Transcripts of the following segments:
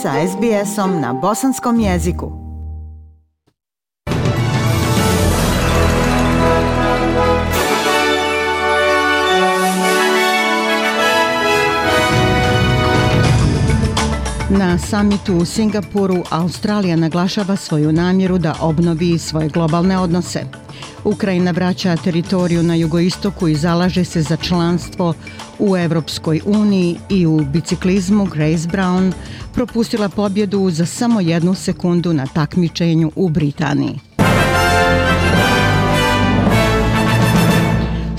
sa SBS-om na bosanskom jeziku. Na samitu u Singapuru Australija naglašava svoju namjeru da obnovi svoje globalne odnose. Ukrajina vraća teritoriju na jugoistoku i zalaže se za članstvo u Europskoj uniji i u biciklizmu Grace Brown propustila pobjedu za samo jednu sekundu na takmičenju u Britaniji.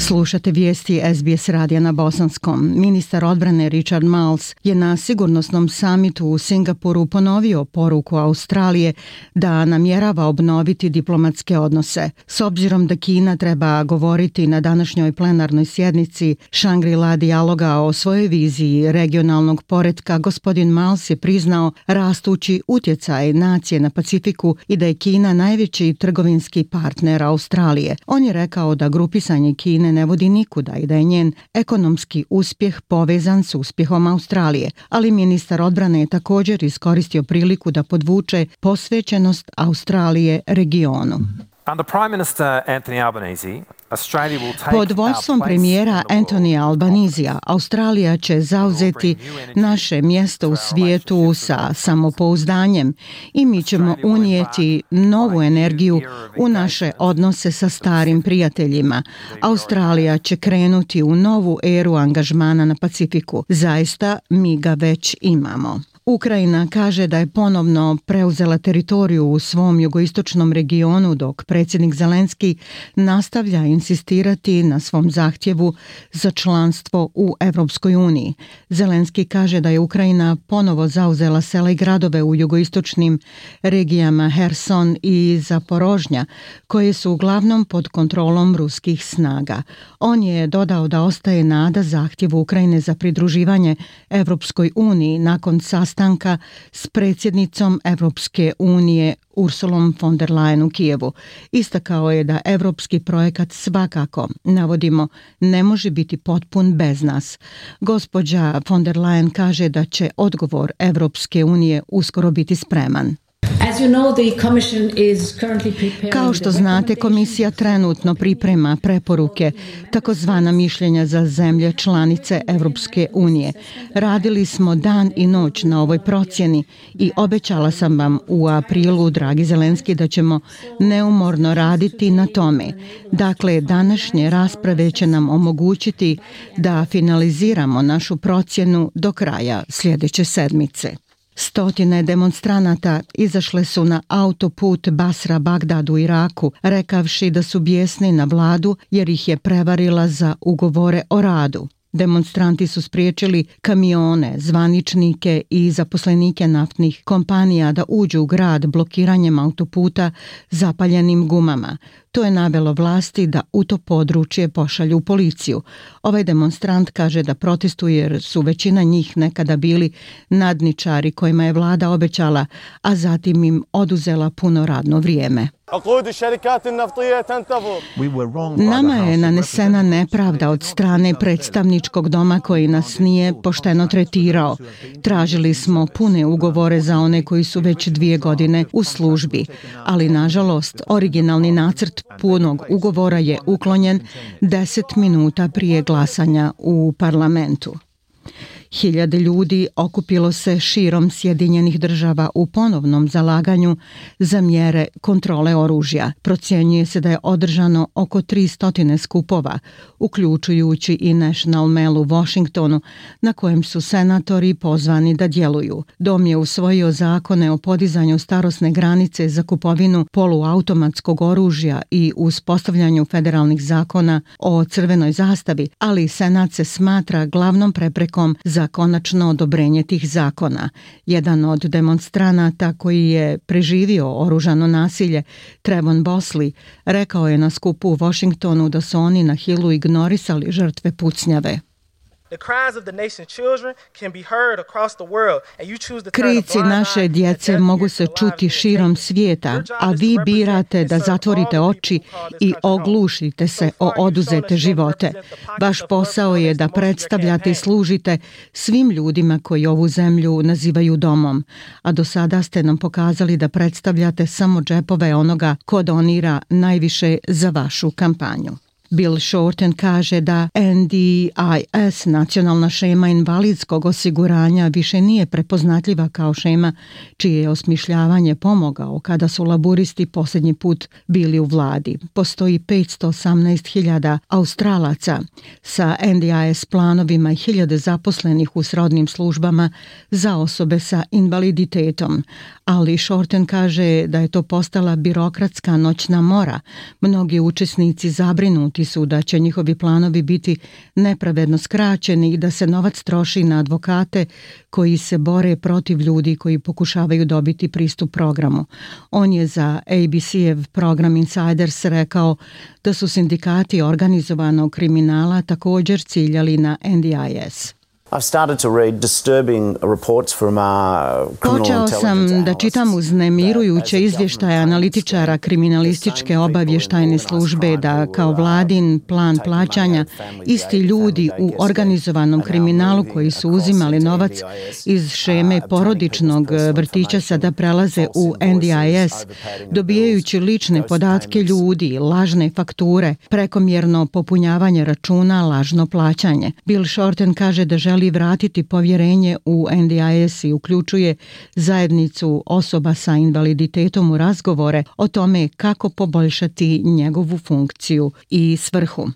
Slušate vijesti SBS radija na Bosanskom. Ministar odbrane Richard Miles je na sigurnosnom samitu u Singapuru ponovio poruku Australije da namjerava obnoviti diplomatske odnose. S obzirom da Kina treba govoriti na današnjoj plenarnoj sjednici Shangri-La dijaloga o svojoj viziji regionalnog poretka, gospodin Mals je priznao rastući utjecaj nacije na Pacifiku i da je Kina najveći trgovinski partner Australije. On je rekao da grupisanje Kine ne vodi nikuda i da je njen ekonomski uspjeh povezan s uspjehom Australije, ali ministar odbrane je također iskoristio priliku da podvuče posvećenost Australije regionu. Under Prime Minister Anthony Albanese, pod vođstvom premijera Anthony Albanizija, Australija će zauzeti naše mjesto u svijetu sa samopouzdanjem i mi ćemo unijeti novu energiju u naše odnose sa starim prijateljima. Australija će krenuti u novu eru angažmana na Pacifiku. Zaista mi ga već imamo. Ukrajina kaže da je ponovno preuzela teritoriju u svom jugoistočnom regionu dok predsjednik Zelenski nastavlja insistirati na svom zahtjevu za članstvo u Europskoj uniji. Zelenski kaže da je Ukrajina ponovo zauzela sela i gradove u jugoistočnim regijama Herson i Zaporožnja koje su uglavnom pod kontrolom ruskih snaga. On je dodao da ostaje nada zahtjevu Ukrajine za pridruživanje Europskoj uniji nakon sastavljanja sastanka s predsjednicom Europske unije Ursulom von der Leyen u Kijevu. Istakao je da europski projekat svakako, navodimo, ne može biti potpun bez nas. Gospođa von der Leyen kaže da će odgovor Europske unije uskoro biti spreman. Kao što znate, komisija trenutno priprema preporuke, takozvana mišljenja za zemlje članice Europske unije. Radili smo dan i noć na ovoj procjeni i obećala sam vam u aprilu, dragi Zelenski, da ćemo neumorno raditi na tome. Dakle, današnje rasprave će nam omogućiti da finaliziramo našu procjenu do kraja sljedeće sedmice. Stotine demonstranata izašle su na autoput Basra Bagdad u Iraku, rekavši da su bijesni na vladu jer ih je prevarila za ugovore o radu. Demonstranti su spriječili kamione, zvaničnike i zaposlenike naftnih kompanija da uđu u grad blokiranjem autoputa zapaljenim gumama. To je navelo vlasti da u to područje pošalju policiju. Ovaj demonstrant kaže da protestuje jer su većina njih nekada bili nadničari kojima je vlada obećala, a zatim im oduzela puno radno vrijeme. Nama je nanesena nepravda od strane predstavničkog doma koji nas nije pošteno tretirao. Tražili smo pune ugovore za one koji su već dvije godine u službi, ali nažalost originalni nacrt punog ugovora je uklonjen 10 minuta prije glasanja u parlamentu. Hiljade ljudi okupilo se širom Sjedinjenih država u ponovnom zalaganju za mjere kontrole oružja. Procjenjuje se da je održano oko 300 skupova, uključujući i National Mail u Washingtonu, na kojem su senatori pozvani da djeluju. Dom je usvojio zakone o podizanju starosne granice za kupovinu poluautomatskog oružja i uspostavljanju federalnih zakona o crvenoj zastavi, ali senat se smatra glavnom preprekom za za konačno odobrenje tih zakona. Jedan od demonstranata koji je preživio oružano nasilje, Trevon Bosley, rekao je na skupu u Washingtonu da su oni na Hillu ignorisali žrtve pucnjave. Krici naše djece mogu se čuti širom svijeta, a vi birate da zatvorite oči i oglušite se o oduzete živote. Vaš posao je da predstavljate i služite svim ljudima koji ovu zemlju nazivaju domom, a do sada ste nam pokazali da predstavljate samo džepove onoga ko donira najviše za vašu kampanju. Bill Shorten kaže da NDIS, nacionalna šema invalidskog osiguranja, više nije prepoznatljiva kao šema čije je osmišljavanje pomogao kada su laburisti posljednji put bili u vladi. Postoji 518.000 Australaca sa NDIS planovima i hiljade zaposlenih u srodnim službama za osobe sa invaliditetom, ali Shorten kaže da je to postala birokratska noćna mora. Mnogi učesnici zabrinuti su da će njihovi planovi biti nepravedno skraćeni i da se novac troši na advokate koji se bore protiv ljudi koji pokušavaju dobiti pristup programu. On je za ABC-ev program Insiders rekao da su sindikati organizovanog kriminala također ciljali na NDIS. I've started to read disturbing reports from Počeo sam da čitam uznemirujuće izvještaje analitičara kriminalističke obavještajne službe da kao uh, vladin plan plaćanja isti ljudi u organizovanom kriminalu koji su uzimali novac iz uh, šeme porodičnog uh, vrtića sada prelaze u NDIS, dobijajući lične podatke ljudi, lažne fakture, prekomjerno popunjavanje računa, lažno plaćanje. Bill Shorten kaže da želi li vratiti povjerenje u NDIS i uključuje zajednicu osoba sa invaliditetom u razgovore o tome kako poboljšati njegovu funkciju i svrhu.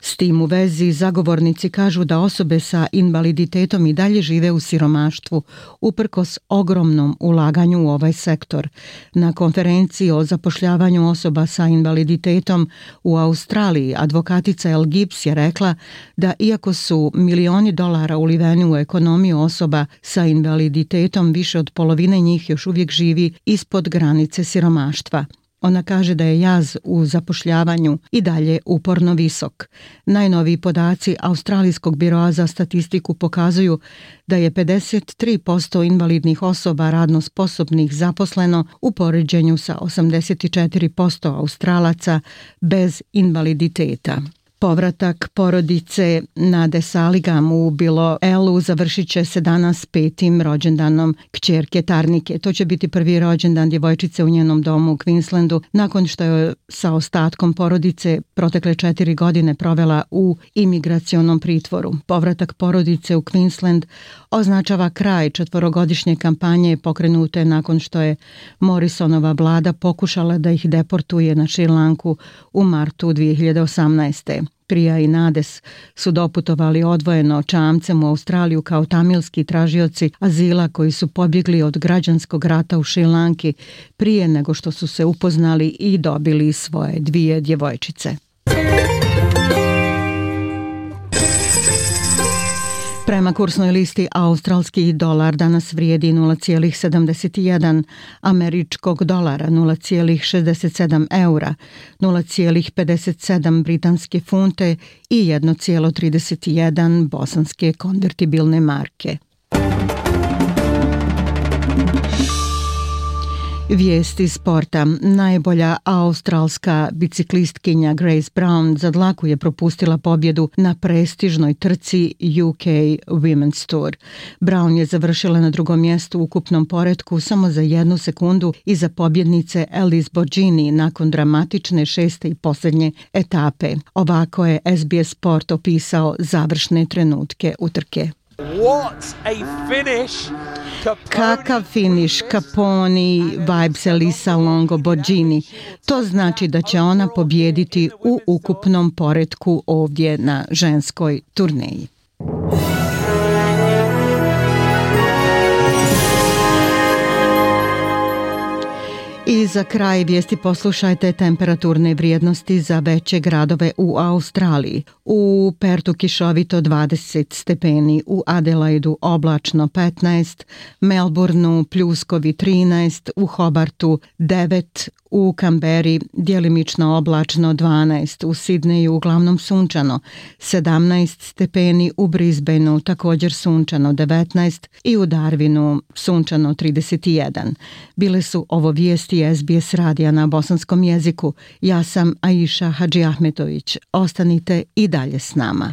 S tim u vezi zagovornici kažu da osobe sa invaliditetom i dalje žive u siromaštvu uprkos ogromnom ulaganju u ovaj sektor. Na konferenciji o zapošljavanju osoba sa invaliditetom u Australiji advokatica El Gibbs je rekla da iako su milioni dolara u uliveni u ekonomiju osoba sa invaliditetom, više od polovine njih još uvijek živi ispod granice siromaštva. Ona kaže da je jaz u zapošljavanju i dalje uporno visok. Najnoviji podaci Australijskog biroa za statistiku pokazuju da je 53% invalidnih osoba radno sposobnih zaposleno u poređenju sa 84% Australaca bez invaliditeta. Povratak porodice Nade Saligam u Bilo Elu završit će se danas petim rođendanom kćerke Tarnike. To će biti prvi rođendan djevojčice u njenom domu u Queenslandu nakon što je sa ostatkom porodice protekle četiri godine provela u imigracionom pritvoru. Povratak porodice u Queensland označava kraj četvorogodišnje kampanje pokrenute nakon što je Morrisonova vlada pokušala da ih deportuje na Šrilanku u martu 2018. Prija i Nades su doputovali odvojeno čamcem u Australiju kao tamilski tražioci azila koji su pobjegli od građanskog rata u Šilanki prije nego što su se upoznali i dobili svoje dvije djevojčice. Prema kursnoj listi australski dolar danas vrijedi 0,71 američkog dolara, 0,67 eura, 0,57 britanske funte i 1,31 bosanske konvertibilne marke. Vijesti sporta. Najbolja australska biciklistkinja Grace Brown za dlaku je propustila pobjedu na prestižnoj trci UK Women's Tour. Brown je završila na drugom mjestu u ukupnom poretku samo za jednu sekundu iza pobjednice Alice Borgini nakon dramatične šeste i posljednje etape. Ovako je SBS Sport opisao završne trenutke utrke. What a finish! Kakav finiš Caponi, Vibes Elisa Longo Borgini? To znači da će ona pobjediti u ukupnom poretku ovdje na ženskoj turneji. I za kraj vijesti poslušajte temperaturne vrijednosti za veće gradove u Australiji. U Pertu kišovito 20 stepeni, u Adelaidu oblačno 15, Melbourneu pljuskovi 13, u Hobartu 9, u Kamberi djelimično oblačno 12, u Sidneju uglavnom sunčano 17 stepeni, u Brisbaneu također sunčano 19 i u Darwinu sunčano 31. Bile su ovo vijesti SBS radija na bosanskom jeziku. Ja sam Aisha Hadži Ahmetović. Ostanite i dalje s nama.